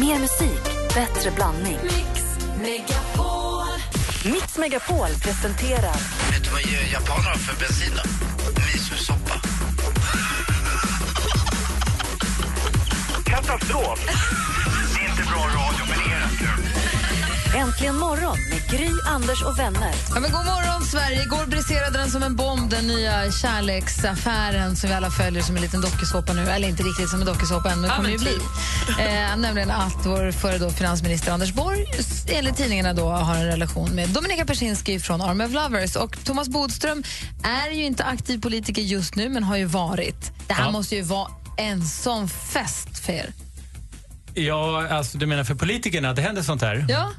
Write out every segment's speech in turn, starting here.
Mer musik, bättre blandning. Mix Megapol. Mix Megapol presenterar Vet du vad japaner har för bensin då? Misosoppa. Katastrof! Det är inte bra radio, men det är kul. Äntligen morgon med Gry, Anders och vänner. Ja, men god morgon, Sverige. Igår briserade den som en bomb, den nya kärleksaffären som vi alla följer som en liten dokusåpa nu. Eller inte riktigt som en dokusåpa än, men det kommer ju bli. Eh, nämligen att vår före då finansminister Anders Borg enligt tidningarna då har en relation med Dominika Persinski från Army of Lovers. Och Thomas Bodström är ju inte aktiv politiker just nu, men har ju varit. Det här måste ju vara en sån fest för er. Ja, alltså du menar för politikerna att det händer sånt här? Ja.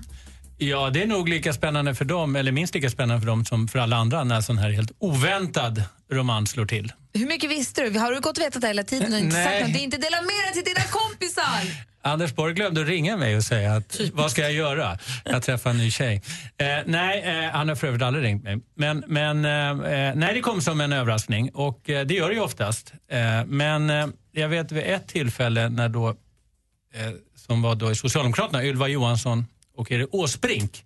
Ja, det är nog lika spännande för dem, eller minst lika spännande för dem som för alla andra när sån här helt oväntad romans slår till. Hur mycket visste du? Har du gått och vetat det hela tiden och inte Nej. sagt något? Det är inte dela med dig till dina kompisar! Anders Borg glömde att ringa mig och säga att vad ska jag göra? Jag träffar en ny tjej. Eh, nej, eh, han har för övrigt aldrig ringt mig. Men, men eh, eh, nej, det kom som en överraskning och eh, det gör det ju oftast. Eh, men jag vet vid ett tillfälle när då, som var då i Socialdemokraterna, Ylva Johansson och är det Åsbrink.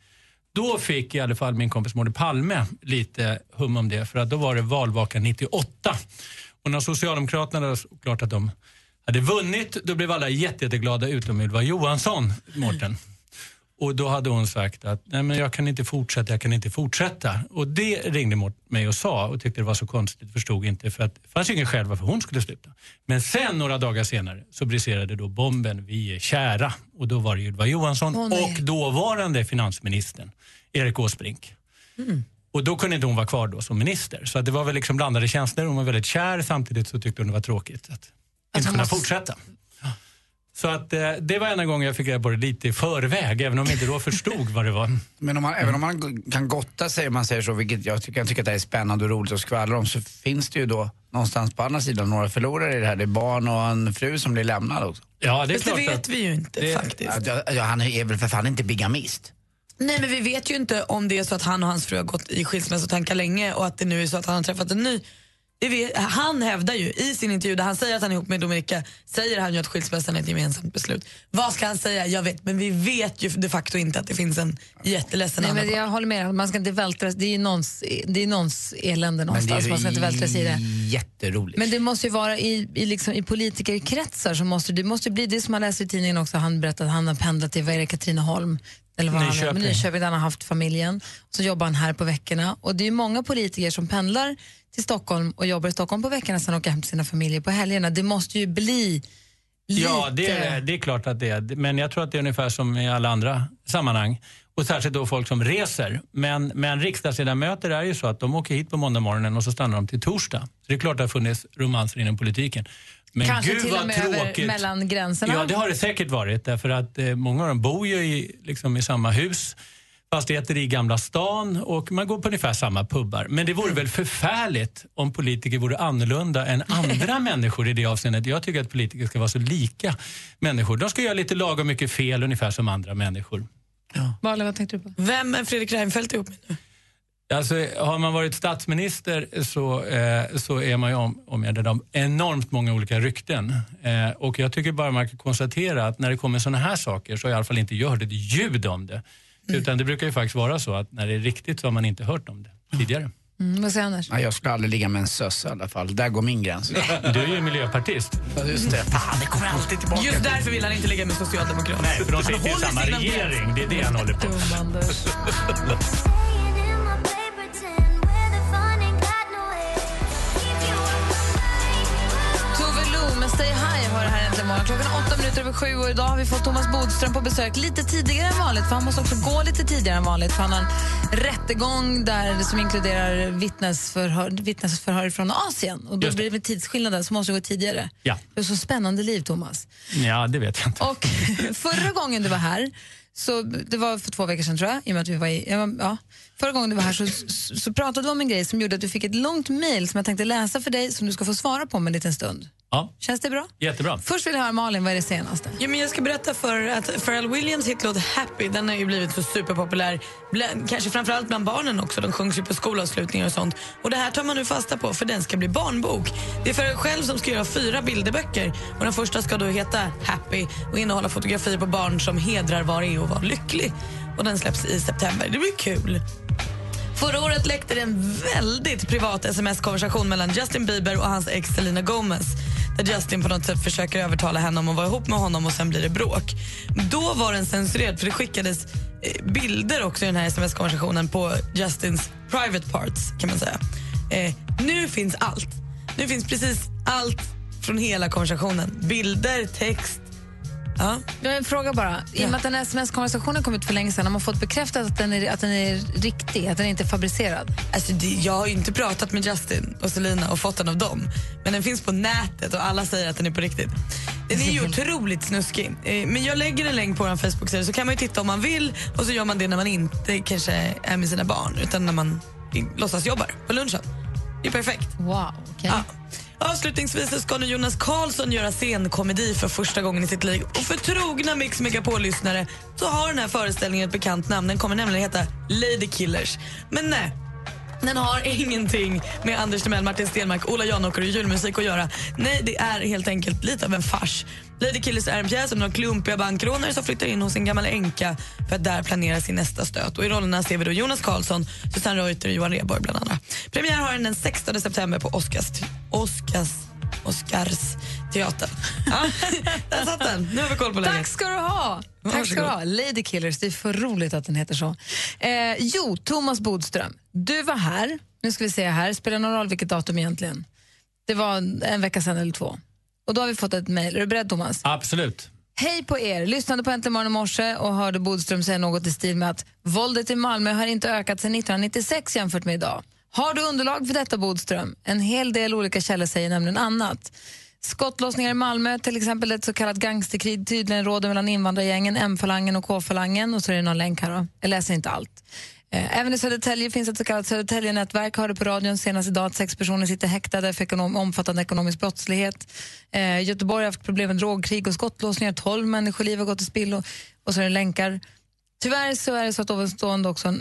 Då fick i alla fall min kompis Mårten Palme lite hum om det för att då var det valvaka 98. Och när Socialdemokraterna, klart att de hade vunnit, då blev alla jätte, jätteglada utom Ylva Johansson, Mårten. Och då hade hon sagt att nej men jag kan inte fortsätta, jag kan inte fortsätta. Och det ringde mot mig och sa och tyckte det var så konstigt, förstod inte för att det fanns ju ingen skäl varför hon skulle sluta. Men sen några dagar senare så briserade då bomben, vi är kära. Och då var det Ylva Johansson nej. och dåvarande finansministern Erik Åsbrink. Och då kunde inte hon vara kvar då som minister. Så att det var väl liksom blandade känslor. Hon var väldigt kär samtidigt så tyckte hon det var tråkigt att inte hon kunna måste- fortsätta. Så att eh, det var enda gången jag fick reda på det lite i förväg, även om jag inte då förstod vad det var. Men om man, även om man kan gotta sig, om man säger så, vilket jag tycker, jag tycker att det är spännande och roligt att skvallra om, så finns det ju då någonstans på andra sidan några förlorare i det här. Det är barn och en fru som blir lämnad också. Ja, det är Fast det klart vet att, vi ju inte det- faktiskt. Ja, ja, han är väl för fan inte bigamist? Nej men vi vet ju inte om det är så att han och hans fru har gått i skilsmässotankar länge och att det nu är så att han har träffat en ny. Vet, han hävdar ju i sin intervju där han säger att han är ihop med Dominika, säger han ju att skilsmässan är ett gemensamt beslut. Vad ska han säga? Jag vet, men vi vet ju de facto inte att det finns en jätteledsen Nej, men jag håller med, man ska inte vältra det är någons, det är någons elände någonstans, man ska inte vältra sig i det. jätteroligt. Men det måste ju vara i, i, liksom, i politikerkretsar så måste det måste bli det som man läser i tidningen också, han berättade att han har pendlat till vad är det, Katrineholm eller vad Han Nyköping. men Nyköping där han har haft familjen. Så jobbar han här på veckorna och det är ju många politiker som pendlar till Stockholm och jobbar i Stockholm på veckorna sen åker hem till sina familjer på helgerna. Det måste ju bli lite... ja, det, är- det är klart att det är. Men jag tror att det är ungefär som i alla andra sammanhang. Och särskilt då folk som reser. Men, men riksdagsledamöter är ju så att de åker hit på måndag morgonen och så stannar de till torsdag. Så det är klart att det har funnits romanser inom politiken. Men Kanske gud till och med över mellan gränserna. Ja, det har det säkert varit. Därför att eh, många av dem bor ju i, liksom, i samma hus, fastigheter i Gamla stan och man går på ungefär samma pubbar. Men det vore väl förfärligt om politiker vore annorlunda än andra människor i det avseendet. Jag tycker att politiker ska vara så lika människor. De ska göra lite lagom mycket fel ungefär som andra människor. Malin, vad tänkte du på? Vem är Fredrik Reinfeldt ihop med nu? Alltså, har man varit statsminister så, eh, så är man ju om, omgärdad av enormt många olika rykten. Eh, och jag tycker bara man kan konstatera att när det kommer såna här saker så har i alla fall inte jag hört ett ljud om det. Utan det brukar ju faktiskt vara så att när det är riktigt så har man inte hört om det tidigare. Mm, vad säger Anders? Nej, jag skulle aldrig ligga med en sös i alla fall. Där går min gräns. Du är ju miljöpartist. Ja, Just det. Fan, det kommer alltid tillbaka. Just därför vill han inte ligga med socialdemokrater. Nej, för de sitter i samma regering. Det är det han håller på morgon. Klockan åtta minuter över sju och idag har vi fått Thomas Bodström på besök lite tidigare än vanligt. För Han måste också gå lite tidigare än vanligt för han har en rättegång där som inkluderar vittnesförhör, vittnesförhör från Asien. Och då blir det med tidsskillnader så måste du gå tidigare. Ja. Det är så spännande liv, Thomas. ja, det vet jag inte. Och förra gången du var här, så det var för två veckor sedan tror jag, i och med att vi var i, ja, förra gången du var här så, så, pratade vi om en grej som gjorde att du fick ett långt mejl som jag tänkte läsa för dig som du ska få svara på om en liten stund. Ja, Känns det bra? jättebra. Först vill jag höra Malin, vad är det senaste? Ja, men jag ska berätta för att Pharrell Williams hitlåt Happy den har ju blivit så superpopulär. Bland, kanske framförallt bland barnen också. De sjungs ju på skolavslutningar och sånt. Och det här tar man nu fasta på för den ska bli barnbok. Det är Pharrell själv som ska göra fyra bilderböcker. Och den första ska då heta Happy och innehålla fotografier på barn som hedrar vad det är att vara lycklig. Och den släpps i september. Det blir kul. Förra året läckte det en väldigt privat sms-konversation mellan Justin Bieber och hans ex Selena Gomez där Justin på något sätt försöker övertala henne om att vara ihop med honom och sen blir det bråk. Då var den censurerad för det skickades eh, bilder också i den här sms-konversationen på Justins private parts kan man säga. Eh, nu finns allt. Nu finns precis allt från hela konversationen. Bilder, text. Ja. Jag har en fråga bara. I och med att den här sms-konversationen kom ut för länge sedan, har man fått bekräftat att den är, att den är riktig, att den inte är fabricerad? Alltså, det, jag har inte pratat med Justin och Selena och fått den av dem. Men den finns på nätet och alla säger att den är på riktigt. Den är ju otroligt snuskig. Eh, Men jag lägger en länk på vår Facebook-sida så kan man titta om man vill och så gör man det när man inte kanske är med sina barn utan när man låtsas jobbar på lunchen. Det är perfekt. Wow, okej. Ja. Avslutningsvis så ska nu Jonas Karlsson göra scenkomedi för första gången i sitt liv. Och för trogna Mix Megapol-lyssnare så har den här föreställningen ett bekant namn. Den kommer nämligen heta Lady Killers. Men nej, den har ingenting med Anders Timell, Martin Stenmark, Ola Janåker och julmusik att göra. Nej, det är helt enkelt lite av en fars. Lady Killers är en pjäs om några klumpiga bankrånare som flyttar in hos en gammal änka för att där planera sin nästa stöt. Och I rollerna ser vi då Jonas Karlsson, Susanne Reuter och Johan Rheborg bland andra. Premiär har den den 16 september på Oscars, Oscars, Oscars teatern. Ja, där satt den. Nu har vi koll på läget. Tack ska du ha! Tack ska du ha. Lady Killers, det är för roligt att den heter så. Eh, jo, Thomas Bodström, du var här. Nu ska vi se här, spelar det någon roll vilket datum egentligen? Det var en vecka sedan eller två. Och då har vi fått ett mejl. Är du beredd Thomas? Absolut. Hej på er! Lyssnade på Äntligen morgon i morse och hörde Bodström säga något i stil med att våldet i Malmö har inte ökat sedan 1996 jämfört med idag. Har du underlag för detta Bodström? En hel del olika källor säger nämligen annat. Skottlossningar i Malmö, till exempel ett så kallat gangsterkrig tydligen råder mellan invandrargängen, M-falangen och K-falangen. Och så är det någon länk här då. Jag läser inte allt. Eh, även i Södertälje finns ett så kallat Södertälje-nätverk. Hörde på radion senast idag att sex personer sitter häktade för ekonom omfattande ekonomisk brottslighet. Eh, Göteborg har haft problem med drogkrig och skottlossningar. 12 människoliv har gått i spillo. Och så är det länkar. Tyvärr så är det så att ovanstående också, äh,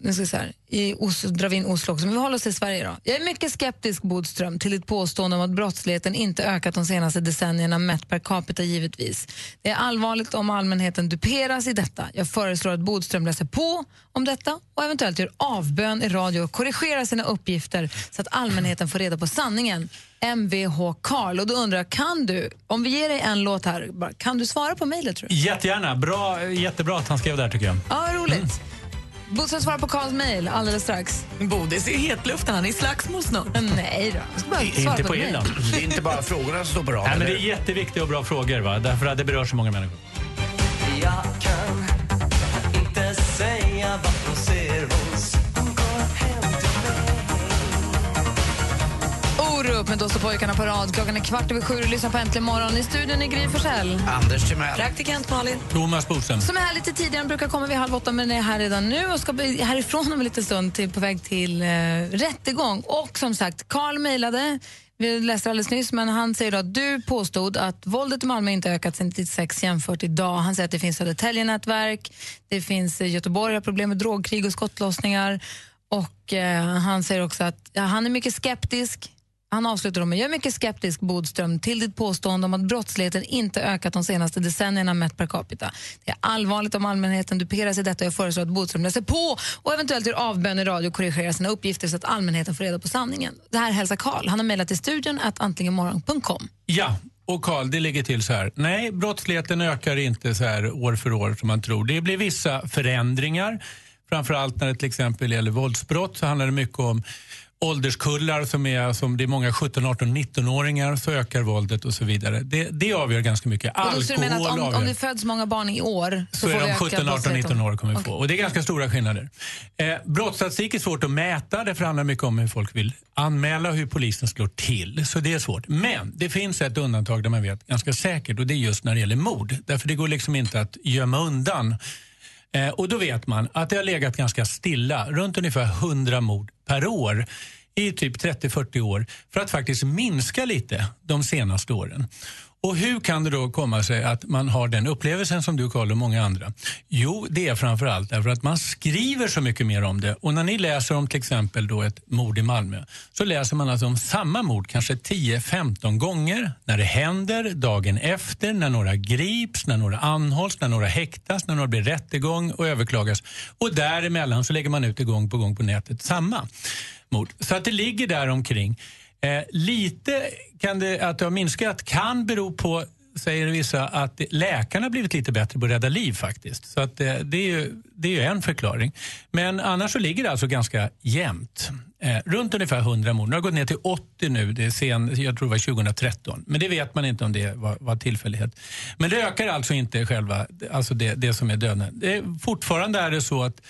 nu ska vi se här, i Oslo, drar vi in Oslo också, men vi håller oss i Sverige då. Jag är mycket skeptisk, Bodström, till ditt påstående om att brottsligheten inte ökat de senaste decennierna mätt per capita givetvis. Det är allvarligt om allmänheten duperas i detta. Jag föreslår att Bodström läser på om detta och eventuellt gör avbön i radio och korrigerar sina uppgifter så att allmänheten får reda på sanningen. Mvh Karl. Och då undrar jag, kan du, om vi ger dig en låt här, kan du svara på mejlet tror du? Jättegärna. Bra, jättebra att han skrev där tycker jag. Ja, roligt. Bodström svarar på Karls mejl alldeles strax. Bodis är i hetluften, han är i slagsmål snart. Nej då, jag ska bara svara Inte på på. Irland. Det är inte bara frågorna som står på rad. Nej, men det är jätteviktiga och bra frågor, va? därför att det berör så många människor. Orup med Då står pojkarna på rad. Klockan är kvart över sju och lyssnar på Äntligen morgon. I studion är Gry Forssell. Anders Timell. Praktikant Malin. Thomas Bodström. Som är här lite tidigare, han brukar komma vid halv åtta men är här redan nu och ska bli härifrån om en liten stund till, på väg till eh, rättegång. Och som sagt, Karl mejlade, vi läste alldeles nyss, men han säger då att du påstod att våldet i Malmö inte ökat sedan 96 jämfört idag. Han säger att det finns Södertälje-nätverk, det finns eh, Göteborg har problem med drogkrig och skottlossningar. Och eh, han säger också att ja, han är mycket skeptisk han avslutar med, jag är mycket skeptisk Bodström till ditt påstående om att brottsligheten inte ökat de senaste decennierna mätt per capita. Det är allvarligt om allmänheten duperas i detta och jag föreslår att Bodström läser på och eventuellt gör avbön i radio och korrigerar sina uppgifter så att allmänheten får reda på sanningen. Det här hälsar Karl. Han har mejlat till studion att antligenmorgon.com. Ja, och Karl, det ligger till så här. Nej, brottsligheten ökar inte så här år för år som man tror. Det blir vissa förändringar. Framförallt när det till exempel gäller våldsbrott så handlar det mycket om ålderskullar som är, som det är många 17, 18, 19-åringar så ökar våldet och så vidare. Det, det avgör ganska mycket. Då så du menar att om, avgör. om det föds många barn i år så, så får är de öka 17, 18, brottsligheten? 19 år kommer vi Okej. få. Och det är ganska stora skillnader. Eh, brottsstatistik är svårt att mäta. Det handlar mycket om hur folk vill anmäla och hur polisen slår till. Så det är svårt. Men det finns ett undantag där man vet ganska säkert och det är just när det gäller mord. Därför det går liksom inte att gömma undan. Eh, och då vet man att det har legat ganska stilla, runt ungefär 100 mord per år. i typ 30-40 år för att faktiskt minska lite de senaste åren. Och hur kan det då komma sig att man har den upplevelsen som du Karl och många andra? Jo, det är framförallt därför att man skriver så mycket mer om det. Och när ni läser om till exempel då ett mord i Malmö så läser man alltså om samma mord kanske 10-15 gånger när det händer, dagen efter, när några grips, när några anhålls, när några häktas, när några blir rättegång och överklagas. Och däremellan så lägger man ut det gång på gång på nätet samma mord. Så att det ligger där omkring. Eh, lite kan det, att det har minskat kan bero på säger vissa att läkarna blivit lite bättre på att rädda liv faktiskt. Så att det, det, är ju, det är ju en förklaring. Men annars så ligger det alltså ganska jämnt. Eh, runt ungefär 100 mord. Nu har gått ner till 80 nu, det är sen, jag tror det var 2013. Men det vet man inte om det var, var tillfällighet. Men det ökar alltså inte själva, alltså det, det som är döden. Det, fortfarande är det så att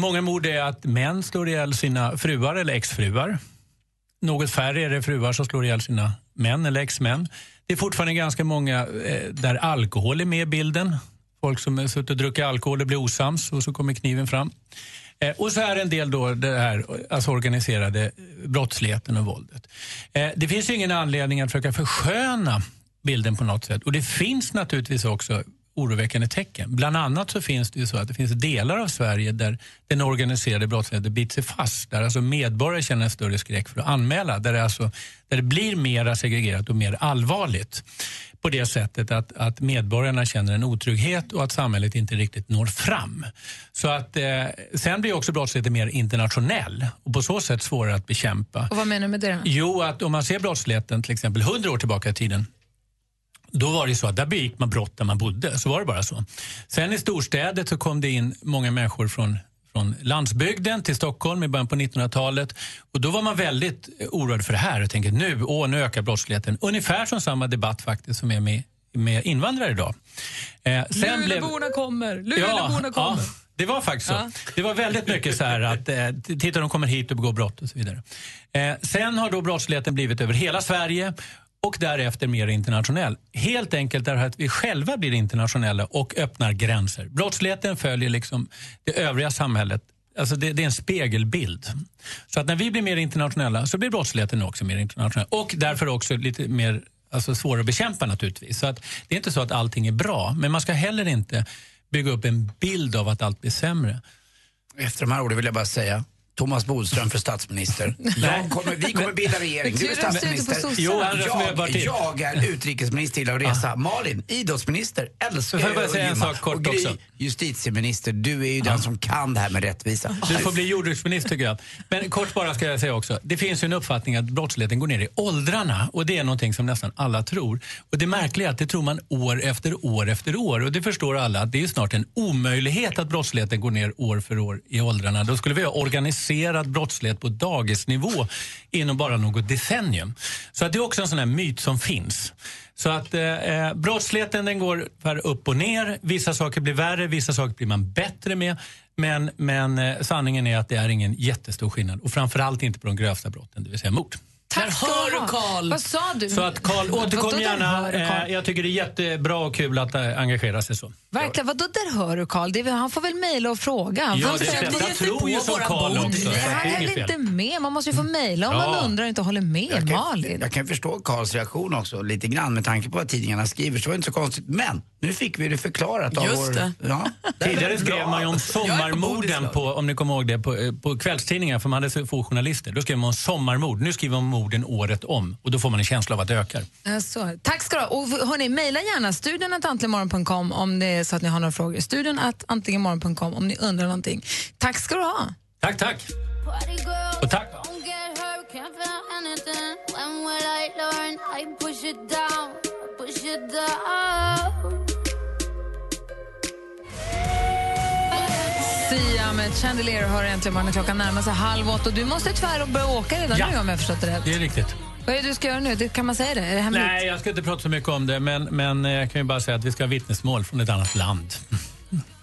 många mord är att män slår ihjäl sina fruar eller exfruar. Något färre är det fruar som slår ihjäl sina män eller exmän. Det är fortfarande ganska många eh, där alkohol är med i bilden. Folk som suttit och druckit alkohol och blir osams och så kommer kniven fram. Eh, och så är det en del då det här alltså organiserade eh, brottsligheten och våldet. Eh, det finns ju ingen anledning att försöka försköna bilden på något sätt. Och det finns naturligtvis också oroväckande tecken. Bland annat så finns det ju så att det finns delar av Sverige där den organiserade brottsligheten biter sig fast. Där alltså medborgare känner en större skräck för att anmäla. Där det, alltså, där det blir mer segregerat och mer allvarligt. På det sättet att, att medborgarna känner en otrygghet och att samhället inte riktigt når fram. Så att, eh, sen blir också brottsligheten mer internationell och på så sätt svårare att bekämpa. Och vad menar du med det? Jo, att om man ser brottsligheten till exempel 100 år tillbaka i tiden då var det så att där begick man brott där man bodde. Så var det bara så. Sen i storstäder så kom det in många människor från, från landsbygden till Stockholm i början på 1900-talet. Och då var man väldigt oroad för det här och tänkte nu, åh, nu ökar brottsligheten. Ungefär som samma debatt faktiskt som är med, med invandrare idag. Eh, sen Luleåborna kommer, Luleåborna kommer. Ja, det var faktiskt så. Ja. Det var väldigt mycket så här att eh, titta de kommer hit och begår brott och så vidare. Eh, sen har då brottsligheten blivit över hela Sverige och därefter mer internationell. Helt enkelt därför att vi själva blir internationella och öppnar gränser. Brottsligheten följer liksom det övriga samhället. Alltså det, det är en spegelbild. Så att när vi blir mer internationella så blir brottsligheten också mer internationell. Och därför också lite mer alltså svårare att bekämpa naturligtvis. Så att det är inte så att allting är bra, men man ska heller inte bygga upp en bild av att allt blir sämre. Efter de här orden vill jag bara säga Thomas Bodström för statsminister. Jag kommer, vi kommer bilda regering. Du är statsminister. Jo, Jag, jag är utrikesminister till att resa. Malin, idrottsminister. Älskar Får jag bara säga en sak kort och Gry, också? justitieminister. Du är ju den som kan det här med rättvisa. Du får bli jordbruksminister tycker jag. Men kort bara ska jag säga också. Det finns ju en uppfattning att brottsligheten går ner i åldrarna och det är någonting som nästan alla tror. Och det märkliga är att det tror man år efter år efter år och det förstår alla att det är snart en omöjlighet att brottsligheten går ner år för år i åldrarna. Då skulle vi ha organiserad brottslighet på dagisnivå inom bara något decennium. Så att det är också en sån här myt som finns. Så att eh, eh brottsligheten den går upp och ner. Vissa saker blir värre, vissa saker blir man bättre med. Men, men eh, sanningen är att det är ingen jättestor skillnad. Och framförallt inte på de grövsta brotten, det vill säga mord. Tack ska hör du Carl. Vad sa du? Så att Karl, Vadå, återkom där gärna. hör? Eh, jag tycker det är jättebra och kul att eh, engagera sig så. Verkligen, vadå där hör du Carl? Det han får väl mejla och fråga. Han Ja, får det säga sig tror på ju som Karl också. han det är väl inte med. Man måste ju få mejla om Ja. man undrar och inte håller med. Jag kan, Malin. jag kan förstå Karls reaktion också lite grann med tanke på vad tidningarna skriver. Så var det inte så konstigt. Men nu fick vi det förklarat av Just vår... Ja, Tidigare skrev man ju om sommarmorden på, om ni kommer ihåg det, på, eh, på kvällstidningar för man hade så få journalister. Då skrev man om sommarmord. Nu skriver man om morden året om och då får man en känsla av att det ökar. Så. Tack ska du ha. Och hörni, mejla gärna studion att antligenmorgon.com om det är så att ni har några frågor. Studion att antligenmorgon.com om ni undrar någonting. Tack ska du ha. Tack, tack. Och tack. Sia med Chandelier hör äntligen morgon klockan närmar sig halv åtta. Och Du måste tyvärr börja åka redan Ja. nu om jag har förstått det rätt. Det är riktigt. Vad är det du ska göra nu? Det, kan man säga det? Är det hemligt? Nej, jag ska inte prata så mycket om det, men, men eh, jag kan ju bara säga att vi ska ha vittnesmål från ett annat land.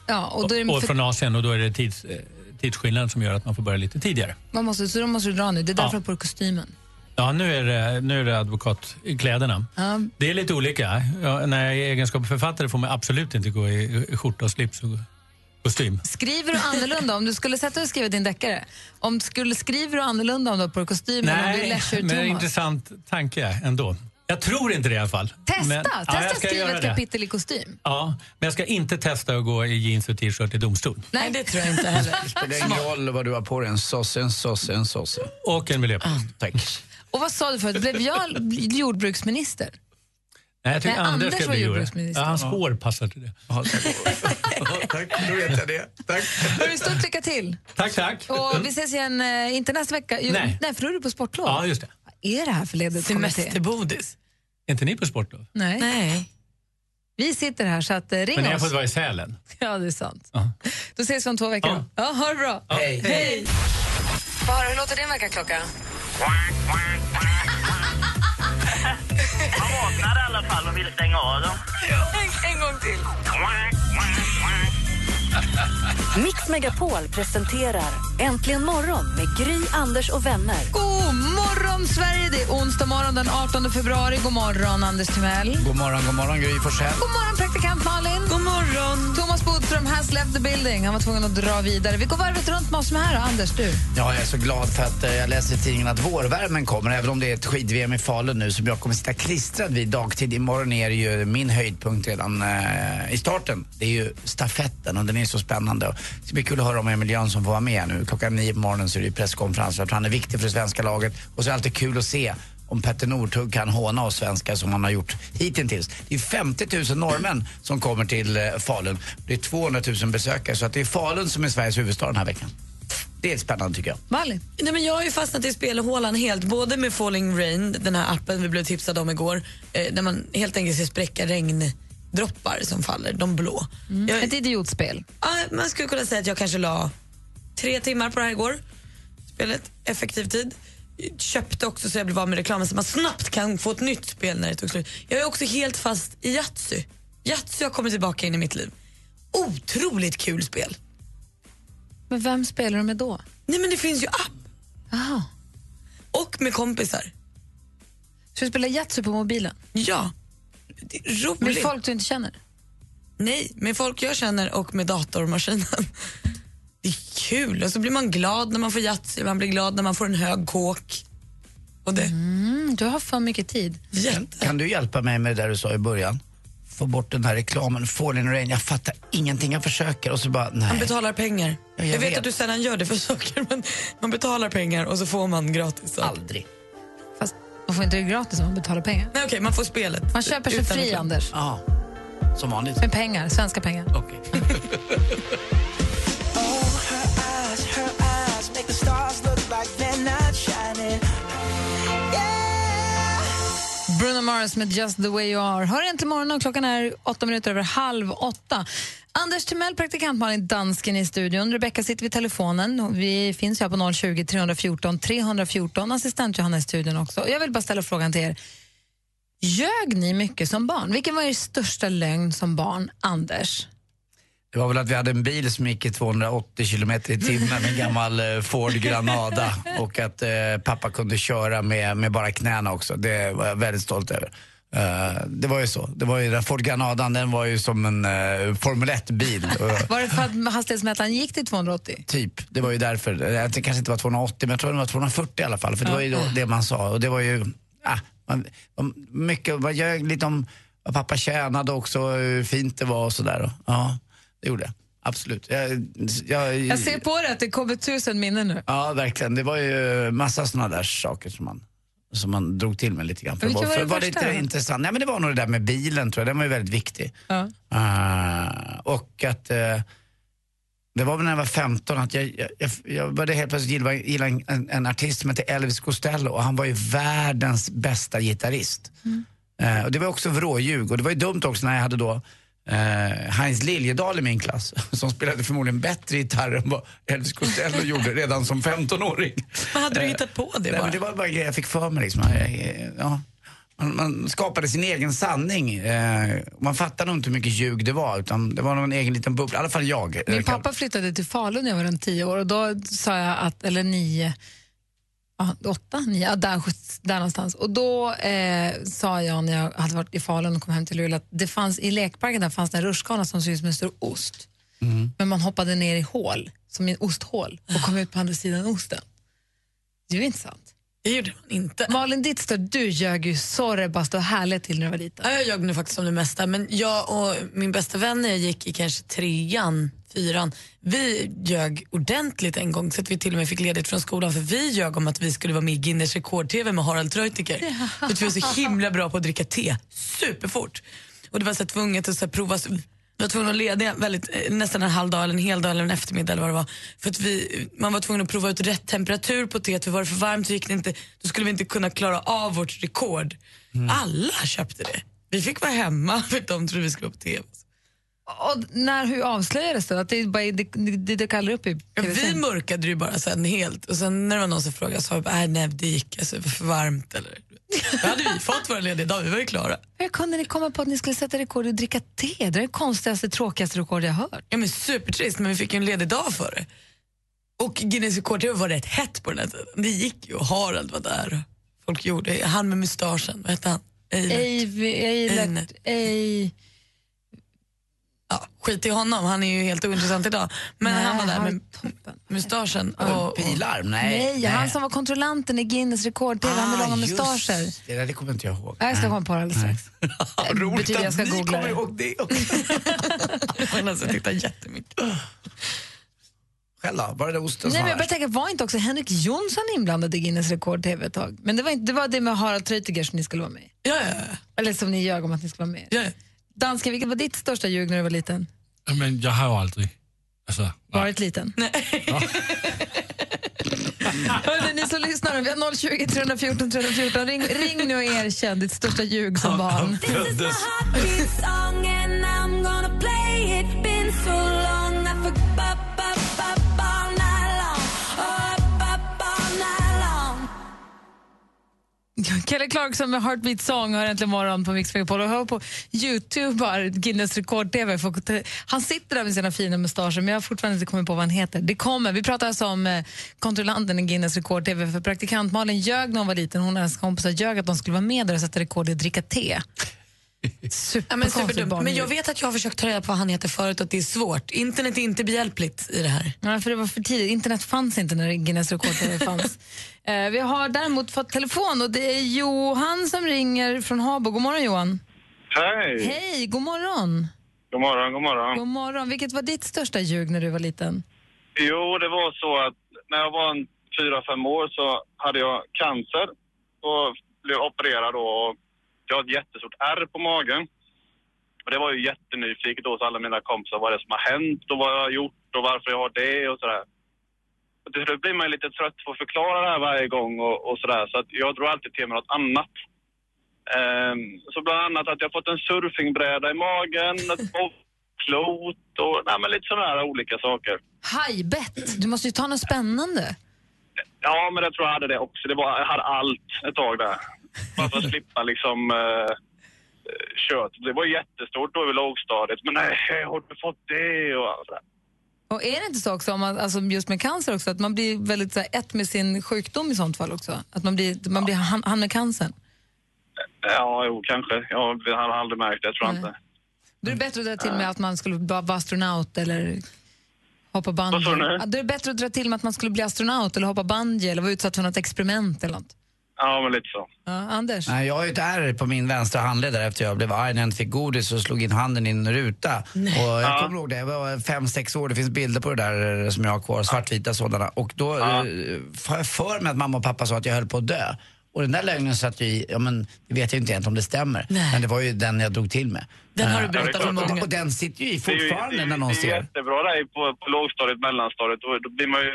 Ja, och då är det Och från Asien och då är det tids, eh, tidsskillnad som gör att man får börja lite tidigare. man måste, så då måste du dra nu. Det är därför Ja. du har på dig kostymen. Ja, nu är det, nu är det advokatkläderna. Ja. Det är lite olika. Ja, när jag är egenskap författare får man absolut inte gå i skjorta och slips och kostym. Skriver du annorlunda om du skulle sätta dig och skriva din deckare? Om du skulle skriver du annorlunda om du på dig kostym eller om du Nej, men intressant tanke ändå. Jag tror inte det i alla fall. Testa! Men, ja, Testa att ska skriva ett det. kapitel i kostym. Ja, men jag ska inte testa att gå i jeans och t-shirt i domstol. Nej, det tror jag inte heller. Det spelar ingen roll vad du har på dig, en sosse, en sosse, en sosse. Och en miljöpartist. Tack. Och vad sa du förut? Blev jag jordbruksminister? Nej, jag tycker Nej, Anders Anders ska bli jordbruksminister. Ja, hans hår passar till det. Ja, tack. tack, då vet jag det. Tack. Hörru, stort lycka till! Tack, tack. Och vi ses igen, eh, inte nästa vecka. Jo, Nej. nej, för då är du på sportlov. Ja, just det. Vad är det här för ledigt? Semesterbodis. Är inte ni på sportlov? Nej. Nej. Vi sitter här, så att, eh, ring Men ni har oss. fått vara i Sälen? Ja, det är sant. Ja. Då ses vi om två veckor. Ja. Ja, ha det bra. Hej. Hej. Få höra, hur låter din väckarklocka? Man vaknar i alla fall och vill stänga av dem. En, en gång till. Mix Megapol presenterar Äntligen morgon med Gry, Anders och vänner. God morgon, Sverige! Det är onsdag morgon den 18 februari. God morgon, Anders Timell. God morgon, god morgon Gry Forssell. God morgon, praktikant Malin. God morgon. Thomas Bodström has left the building. Han var tvungen att dra vidare. Vi går varvet runt med oss som är här. Anders, du. Ja, jag är så glad för att eh, jag läser i tidningen att vårvärmen kommer, även om det är ett skid-VM i Falun nu som jag kommer sitta klistrad vid dagtid. Imorgon är det ju min höjdpunkt redan eh, i starten. Det är ju stafetten och den är så spännande. Det ska bli kul att höra om Emil Jönsson får vara med nu. Klockan nio på morgonen så är det presskonferens. Jag tror han är viktig för det svenska laget. Och så är det alltid kul att se om Petter Northug kan håna oss svenskar som han har gjort hittills. Det är 50 000 norrmän som kommer till eh, Falun. Det är 200 000 besökare så att det är Falun som är Sveriges huvudstad den här veckan. Det är spännande tycker jag. Malin. Nej, men jag har ju fastnat i spelhålan helt, både med Falling Rain, den här appen vi blev tipsade om igår, eh, där man helt enkelt ska spräcka regndroppar som faller, de blå. Jag, Ett idiotspel. ja, man skulle kunna säga att jag kanske la tre timmar på det här igår. Spelet, effektiv tid. Köpte också så jag blev av med reklamen så man snabbt kan få ett nytt spel när det tog slut. Jag är också helt fast i Yatzy. Yatzy har kommit tillbaka in i mitt liv. Otroligt kul spel. Men vem spelar du med då? Nej men det finns ju app. Aha. Och med kompisar. Ska du spela Yatzy på mobilen? Ja. Det är roligt. Med folk du inte känner? Nej, med folk jag känner och med datormaskinen. Det är kul och så blir man glad när man får Yatzy, man blir glad när man får en hög kåk. Och det, Mm, du har för mycket tid. jätte. Kan du hjälpa mig med det där du sa i början? Få bort den här reklamen, Falling Rain. Jag fattar ingenting, jag försöker och så bara, nej. Man betalar pengar. Ja, jag, jag vet, vet. att du sällan gör det för saker men man betalar pengar och så får man gratis. saker. Aldrig. Fast man får inte det gratis om man betalar pengar. Nej okej, man får spelet. Man köper sig fri, reklam. Anders. Ja, som vanligt. Med pengar, svenska pengar. Okej. Bruno Mars med Just the way you are. Hör inte morgonen, klockan är åtta minuter över halv åtta. Anders Timell, praktikant Malin Dansken i studion. Rebecka sitter vid telefonen. Vi finns här på 020 314 314. Assistent Johanna i studion också. Och Jag vill bara ställa frågan till er. Ljög ni mycket som barn? Vilken var er största lögn som barn, Anders? Det var väl att vi hade en bil som gick i 280 kilometer i timmen, en gammal eh, Ford Granada. Och att eh, pappa kunde köra med, med bara knäna också. Det var jag väldigt stolt över. Eh, det var ju så. Det var ju, den Ford Granadan den var ju som en uh, Formel 1-bil. Eh, Var det för att hastighetsmätaren gick till 280? Typ, det var ju därför. Tänkte kanske inte var 280 men jag tror det var 240 i alla fall. För det var ju då det man sa. Och det var ju, ah, man, mycket, man lite om vad pappa tjänade också, hur fint det var och sådär. Ja, det gjorde jag. Absolut. Jag, jag, Jag ser på det att det kommer tusen minnen nu. Ja, verkligen. Det var ju massa såna där saker som man, som man drog till med lite grann. För, var det för första lite då? intressant. Nej, men det var nog det där med bilen tror jag, den var ju väldigt viktig. Ja. Ah, och att eh, det var väl när jag var 15 att jag, jag, jag, jag började helt plötsligt gilla, gilla en, en, artist som hette Elvis Costello och han var ju världens bästa gitarrist. Eh, och det var också vråljug och det var ju dumt också när jag hade då eh, Heinz Liljedahl i min klass som spelade förmodligen bättre gitarr än vad Elvis Costello gjorde redan som 15-åring. Men hade du Eh, hittat på det Nej, bara? men det var bara en grej jag fick för mig. Liksom. Jag- jag- Ja. Man, man skapade sin egen sanning. Eh, man fattade nog inte hur mycket ljug det var, utan det var nog en egen liten bubbla. I alla fall jag. Min Eh, pappa flyttade till Falun när jag var runt tio år och då sa jag att, eller nio, ja, åtta, nio, där, där någonstans. Och då eh, sa jag när jag hade varit i Falun och kom hem till Luleå att det fanns i lekparken där fanns det en rutschkana som såg ut som en stor ost. Men man hoppade ner i hål, som i osthål, och kom ut på andra sidan osten. Det är ju inte sant. Det gjorde man inte. Malin Dittster, du ljög ju så bara stod härligt till när du var liten. Ja, jag ljög nu faktiskt om det mesta, men jag och min bästa vän när jag gick i kanske trean, fyran, vi ljög ordentligt en gång så att vi till och med fick ledigt från skolan för vi ljög om att vi skulle vara med i Guinness rekord-TV med Harald Treutiger. För att vi var så himla bra på att dricka te, superfort. Och det var så tvunget att så prova vi var tvungna att leda väldigt, eh, nästan en halv dag eller en hel dag eller en eftermiddag eller vad det var. För att vi, man var tvungen att prova ut rätt temperatur på teet för var det för varmt så gick det inte, då skulle vi inte kunna klara av vårt rekord. Alla köpte det. Vi fick vara hemma för att de trodde vi skulle vara på TV. Och när, hur avslöjades det? Att det, bara, det, det, det kallar upp i Ja, vi mörkade ju bara sen helt och sen när det var någon som frågade sa vi bara, "Nej, det gick alltså, för varmt eller Då hade vi fått våra lediga dagar, vi var ju klara. Hur kunde ni komma på att ni skulle sätta rekord att dricka te? Det är det konstigaste, tråkigaste rekord jag hört. Ja men supertrist men vi fick ju en ledig dag för det. Och Guinness rekord var rätt hett på den här tiden. Det gick ju och Harald var där. och Folk gjorde, han med mustaschen, vad hette han? Eilert. Ej, ej, Eilert. Ja, skit i honom, han är ju helt ointressant idag. Men Nej, han var där med mustaschen. Och, och, Pilarm? Nej. Nej, han som var kontrollanten i Guinness rekord-TV, han med Ah, långa mustascher. Det, där, det kommer inte jag ihåg. Jag ska komma på det alldeles strax. Roligt betyder jag att ska ni googla kommer ihåg det också. han alltså tittar jättemycket. Själv då? Var det osten Nej, men jag tänker, var inte också Henrik Jonsson inblandad i Guinness rekord-TV ett tag? Men det var, inte, det var det med Harald Treutiger som ni skulle vara med i. Ja, ja, ja. Eller som ni ljög om att ni skulle vara med i. ja. Dansken, vilket var ditt största ljug när du var liten? Men jag har ju aldrig... Alltså. Varit liten? Nej. Hörrni, ni som lyssnar, vi har 020 314 314. Ring, ring nu och erkänn ditt största ljug som barn. Kelly Clarkson med Heartbeat Song har äntligen morgon på Mix Megapol och hör på Youtube Guinness rekord-TV. Han sitter där med sina fina mustascher men jag har fortfarande inte kommit på vad han heter. Det kommer. Vi pratar alltså om eh, kontrollanten i Guinness rekord-TV för praktikant Malin ljög när hon var liten. Hon och hennes kompisar ljög att de skulle vara med där och sätta rekord i att dricka te. Ja, men, Superkonstigt barn. men jag vet att jag har försökt ta reda på vad han heter förut och att det är svårt. Internet är inte behjälpligt i det här. Ja, för det var för tidigt. Internet fanns inte när Guinness rekord fanns. eh, vi har däremot fått telefon och det är Johan som ringer från Habo. God morgon Johan. Hej! Hej, god morgon. God morgon, god morgon. God morgon. Vilket var ditt största ljug när du var liten? Jo, det var så att när jag var en fyra, fem år så hade jag cancer och blev opererad då. Och jag har ett jättestort ärr på magen. Och det var ju jättenyfiket då hos alla mina kompisar vad det som har hänt och vad jag har gjort och varför jag har det och sådär. Till slut blir man ju lite trött på att förklara det här varje gång och, och sådär. Så att jag drog alltid till med något annat. Ehm, så bland annat att jag fått en surfingbräda i magen, ett klot och nej, men lite sådana här olika saker. Hajbett. Du måste ju ta något spännande. Ja, men jag tror jag hade det också. Det var, jag hade allt ett tag där. Bara för att slippa liksom eh, kött. Det var jättestort då i lågstadiet. Men nej, har du fått det? Och sådär. Och är det inte så också, om man, alltså just med cancer också, att man blir väldigt så här, ett med sin sjukdom i sånt fall också? Att man blir, man blir han, han med cancern? Ja, jo, kanske. Jag har aldrig märkt det, tror jag Nej. inte. Då är det bättre att dra till med att man skulle vara astronaut eller hoppa Vad sa bungee. du nu? Då är det bättre att dra till med att man skulle bli astronaut eller hoppa bungee eller vara utsatt för något experiment eller något. Ja, men lite så. Ja, Anders? Nej, jag har ju ett ärr på min vänstra handled där efter jag blev arg när jag inte fick godis och slog in handen i en ruta. Och jag kommer ihåg det, jag var fem, sex år, det finns bilder på det där eh, som jag har kvar, svartvita sådana. Och då Ja. eh, jag för mig att mamma och pappa sa att jag höll på att dö. Och den där lögnen satt ju i, ja men det vet jag inte egentligen om det stämmer. Nej. Men det var ju den jag drog till med. Den har du Eh, berättat och, många. och den sitter ju i Det är ju- fortfarande det är ju- när någon Det är ser. jättebra där på, på lågstadiet, mellanstadiet. Då, då blir man ju...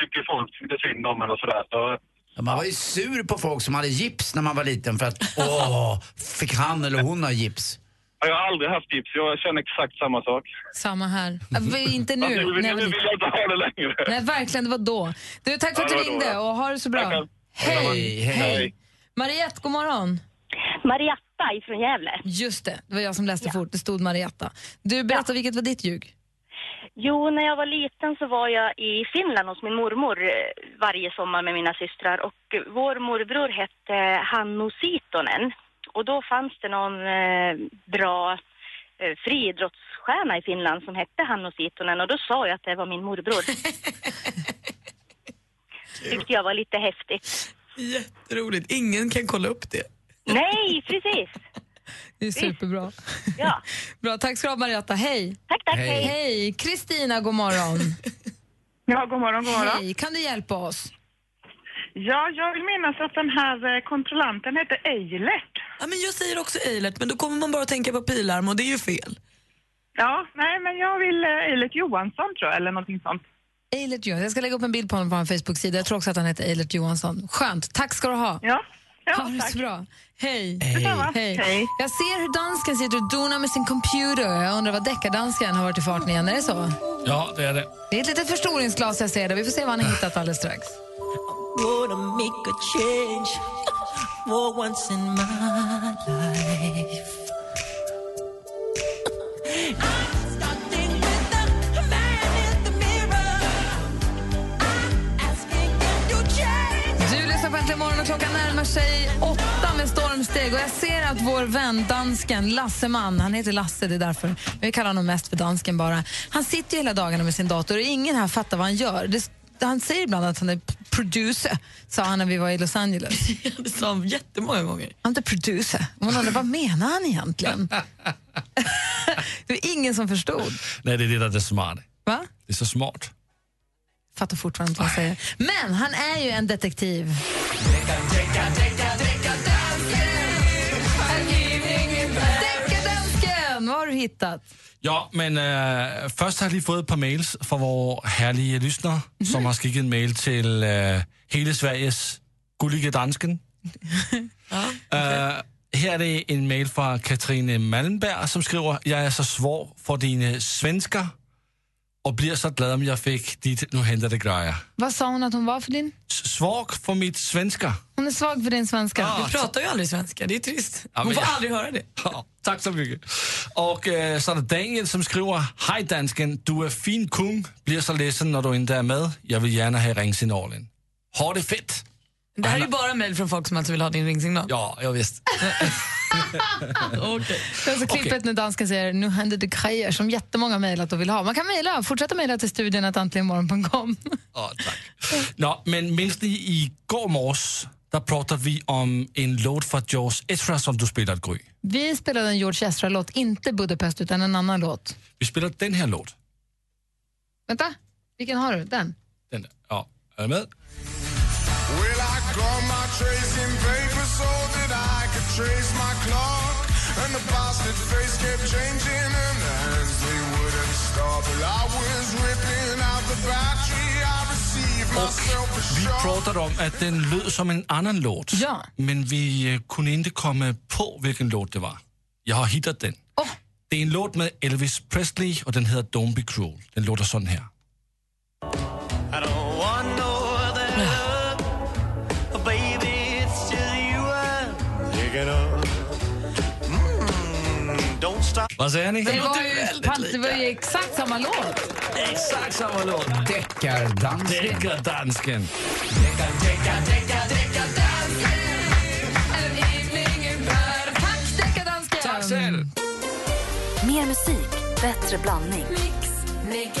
Tycker folk lite synd om en och sådär. Så, Ja, Man var ju sur på folk som hade gips när man var liten för att åh, fick han eller hon ha gips? ja, jag har aldrig haft gips. Jag känner exakt samma sak. Samma här. Ja, vi- inte nu. Nu, nu, vill jag inte ha det längre. Nej, verkligen, det var då. Du, tack för att Ja, du ringde ja. och ha det så bra. Tack. Hej, hej. Hej. Mariette, god morgon. Marietta ifrån Gävle. Just det, det var jag som läste fort. Det stod Marietta. Du, berätta vilket var ditt ljug? Jo, när jag var liten så var jag i Finland hos min mormor eh, varje sommar med mina systrar och vår morbror hette Hanno Sitonen och då fanns det någon eh, bra eh, friidrottsstjärna i Finland som hette Hanno Sitonen och då sa jag att det var min morbror. Tyckte jag var lite häftigt. Jätteroligt. Ingen kan kolla upp det. Nej, precis. Det är superbra. Ja. Bra, tack ska du ha Marietta. Hej! Tack, tack. Hej. Hej. Hej! Kristina, god morgon. Ja, god morgon, god morgon. Hej, kan du hjälpa oss? Ja, jag vill minnas att den här eh, kontrollanten hette Eilert. Ja, men jag säger också Eilert, men då kommer man bara tänka på pilarm och det är ju fel. Ja, nej, men jag vill eh, Eilert Johansson tror jag, eller någonting sånt. Eilert Johansson. Jag ska lägga upp en bild på honom på vår Facebook-sida. Jag tror också att han heter Eilert Johansson. Skönt. Tack ska du ha. Ja, ja ha det tack. så bra. Hej. Hej. Hej. Jag ser hur dansken sitter och donar med sin computer. Jag undrar vad deckardansken har varit i farten igen. Är det så? Ja, det är det. Det är ett litet förstoringsglas jag ser där. Vi får se vad han har hittat alldeles strax. Gonna Äntligen morgon och klockan närmar sig åtta med stormsteg. Och jag ser att vår vän dansken Lasseman, han heter Lasse, det är därför men vi kallar honom mest för dansken bara. Han sitter ju hela dagarna med sin dator och ingen här fattar vad han gör. Det, han säger ibland att han är producer, sa han när vi var i Los Angeles. det sa han jättemånga gånger. Han är inte producer. Man undrar, vad menar han egentligen? det var ingen som förstod. Nej, det är det där det är smart. Va? Det är så smart. Fattar fortfarande inte vad han säger. Men han är ju en detektiv. Deckardansken! Vad har du hittat? Ja, men øh, først har jeg lige fået et par mails fra vores herlige lyssnere, Mhm. som har skickat en mail til øh, hele Sveriges gullige dansken. Øh, her er det en mail fra Katrine Malmberg, som skriver, jeg er så svår for dine svensker, og bliver så glad, om jeg fik dit nu henter det grejer. Vad sa hon att hon var för din? Svag for mit svensker. Hon är svag för din svenska. Ja. Du pratar ju aldrig svenska, det är trist. Ja, Hon får jag- aldrig höra det. Ja, tak så mycket. Och øh, så er der Daniel, som skriver, Hej dansken, du er fin kung, bliver så ledsen, når du inte är med. Jag vill gärna ha ringsignalen. Ha det fett! Det här är ju bara mejl från folk som alltså vill ha din ringsignal. Ja, jag visst. Okej. Alltså klippet när dansken säger nu händer det grejer som jättemånga mejlat och vill ha. Man kan mejla, fortsätta mejla till studion att antligenmorgon.com. Ja, tak. Nå, men minns ni igår morges, der pratade vi om en låt fra George Ezra, som du spelar, Gry. Vi spelade en George Ezra-låt, inte Budapest utan en annan låt. Vi spelar den här låt. Vänta, vilken har du? Den? Den, ja, är du med? Got my tracing paper so that I could trace my clock. And the bastard face kept changing, and the hands they wouldn't stop. Well, I was ripping out the battery. A Vi pratade om, att den lød som en annan låt. Ja. Men vi øh, kunde inte komma på, vilken låt det var. Jag har hittat den. Åh. Det är en låt med Elvis Presley och den heter Don't Be Cruel. Den låter sån här. I Vad säger ni? Det var, ju, det var ju exakt samma låt. Exakt samma låt. Deckardansken. Deckardansken. Tack, själv. Mer musik, bättre blandning. Ett